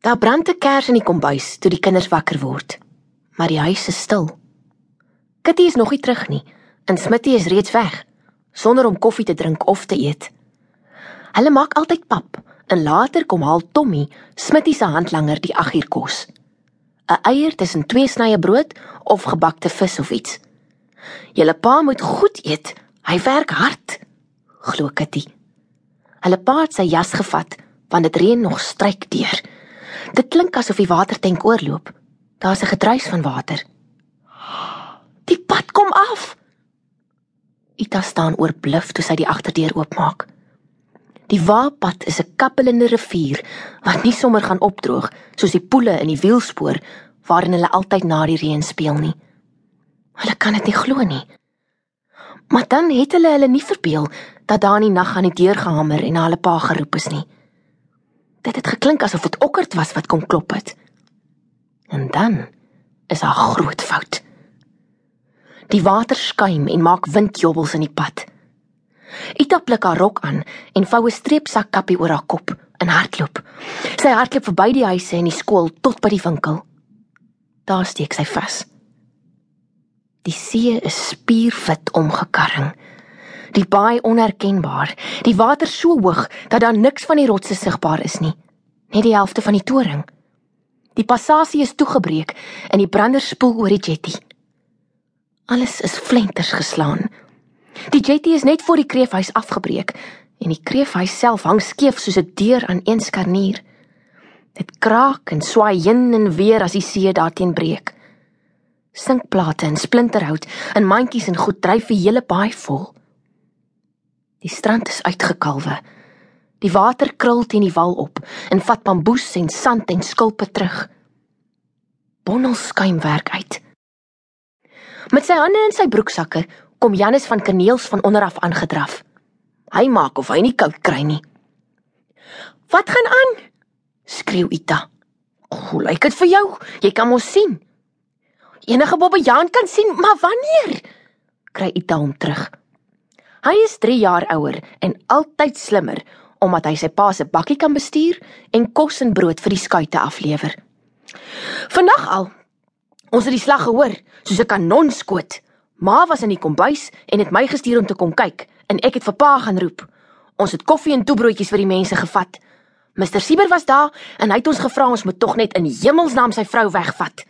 Daar brand 'n kers in die kombuis toe die kinders wakker word. Maar die huis is stil. Kitty is nog nie terug nie en Smitty is reeds weg sonder om koffie te drink of te eet. Hulle maak altyd pap en later kom haal Tommy, Smitty se handlanger, die 8uur kos. 'n Eier tussen twee snye brood of gebakte vis of iets. Julle pa moet goed eet. Hy werk hard, glo Kitty. Hulle pa het sy jas gevat want dit reën nog stryk deur. Dit klink asof die watertank oorloop. Daar's 'n gedruis van water. Die pad kom af. Ita staan oorbluf toe sy die agterdeur oopmaak. Die waapad is 'n kappelende rivier wat nie sommer gaan opdroog soos die poele in die wielspoor waarin hulle altyd na die reën speel nie. Hulle kan dit nie glo nie. Maar dan het hulle hulle nie verbeel dat daar in die nag aan die deur gehamer en na hulle pa geroep is nie. Dit het geklink asof dit okkerd was wat kom klop het. En dan is daar groot fout. Die water skuim en maak windjobbels in die pad. Ita pluk haar rok aan en vou 'n streepsak kappie oor haar kop en hardloop. Sy hardloop verby die huise en die skool tot by die winkel. Daar steek sy vas. Die see is spiervit omgekarring. Die baai onherkenbaar, die water so hoog dat daar niks van die rotse sigbaar is nie, net die helfte van die toring. Die passasie is toegebreek en die brander spoel oor die jetty. Alles is flenters geslaan. Die jetty is net voor die kreefhuis afgebreek en die kreefhuis self hang skeef soos 'n deur aan een skarnier. Dit kraak en swaai heen en weer as die see daarteen breek. Sinkplate en splinterhout en mandjies en goed dryf die hele baai vol. Die strand is uitgekalwe. Die water krul teen die wal op en vat bamboes en sand en skulpe terug. Bonnel skuim werk uit. Met sy hande in sy broeksakke kom Janus van Kaneels van onder af aangedraf. Hy maak of hy nie koud kry nie. "Wat gaan aan?" skreeu Ita. "Hoe lyk dit vir jou? Jy kan mos sien." Enige bobbejaan kan sien, maar wanneer? kry Ita hom terug. Hy is 3 jaar ouer en altyd slimmer omdat hy sy pa se bakkie kan bestuur en kos en brood vir die skuite aflewer. Vandag al. Ons het die slag gehoor, soos 'n kanon skoot. Ma was in die kombuis en het my gestuur om te kom kyk en ek het vir pa gaan roep. Ons het koffie en toebroodjies vir die mense gevat. Mr Sieber was daar en hy het ons gevra ons moet tog net in hemelsnaam sy vrou wegvat.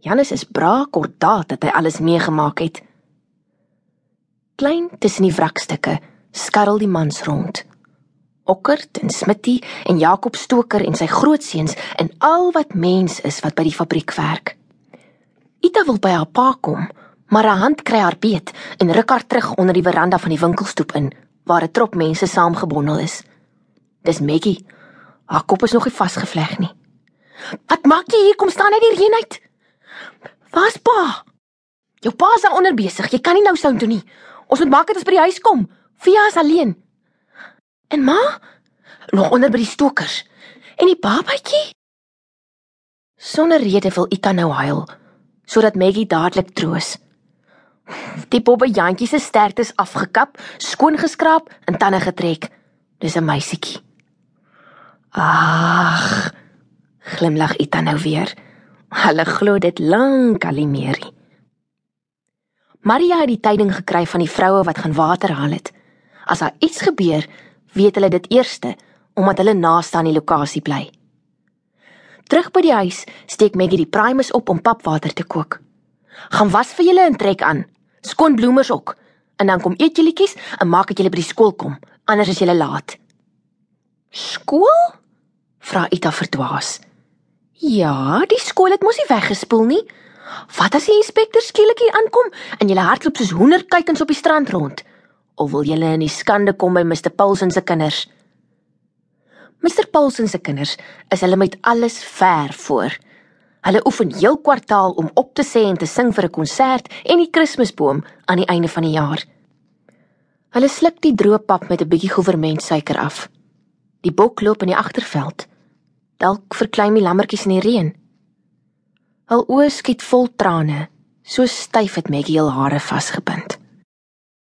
Janus is braa kordaat dat hy alles meegemaak het. Klein tussen die wrakstukke skarrel die mans rond. Okkert en Smitty en Jakob Stoker en sy grootseuns en al wat mens is wat by die fabriek werk. Ita wil by haar pa kom, maar haar hand kry haar beet en ruk haar terug onder die veranda van die winkelstoep in waar 'n trop mense saamgebondel is. Dis Maggie. Haar kop is nog nie vasgevleg nie. "Wat maak jy hier? Kom staan net hierheen uit." "Waar's pa?" "Jou pa is daar onder besig. Jy kan nie nou soontoe nie. Ons moet maak dit ons by die huis kom. Via is alleen." "En ma?" "Nog onder by die stokers." "En die babatjie?" Sonder rede wil Ita nou huil sodat Maggie dadelik troos. Die bobbejantjie se stert is afgekap, skoon geskraap en tande getrek. Dis 'n meisietjie. Ag, glimlag Ita nou weer. Hulle glo dit lank al nie meer nie. Maria het die tyding gekry van die vroue wat gaan water haal het. As daar iets gebeur, weet hulle dit eerste omdat hulle naaste aan die lokasie bly. Terug by die huis steek Maggie die primus op om papwater te kook. Gaan was vir julle en trek aan. Skoon bloemers ook. En dan kom eet jullietjies en maak dat julle by die skool kom, anders is julle laat. Skool? vra Ita verdwaas. Ja, die skool het mos nie weggespoel nie. Wat as die inspekteur skielik hier aankom en julle hardloop soos hoenderkykens op die strand rond? Of wil julle in die skande kom by Mr Paulsen se kinders? Mr Paulsen se kinders is hulle met alles ver voor. Hulle oefen heel kwartaal om op te sê en te sing vir 'n konsert en die Kersboom aan die einde van die jaar. Hulle sluk die droë pap met 'n bietjie goevermentsuiker af. Die bok loop in die agterveld. Dalk verklein die lammetjies in die reën. Hul oë skiet vol trane, so styf het Maggie hul hare vasgebind.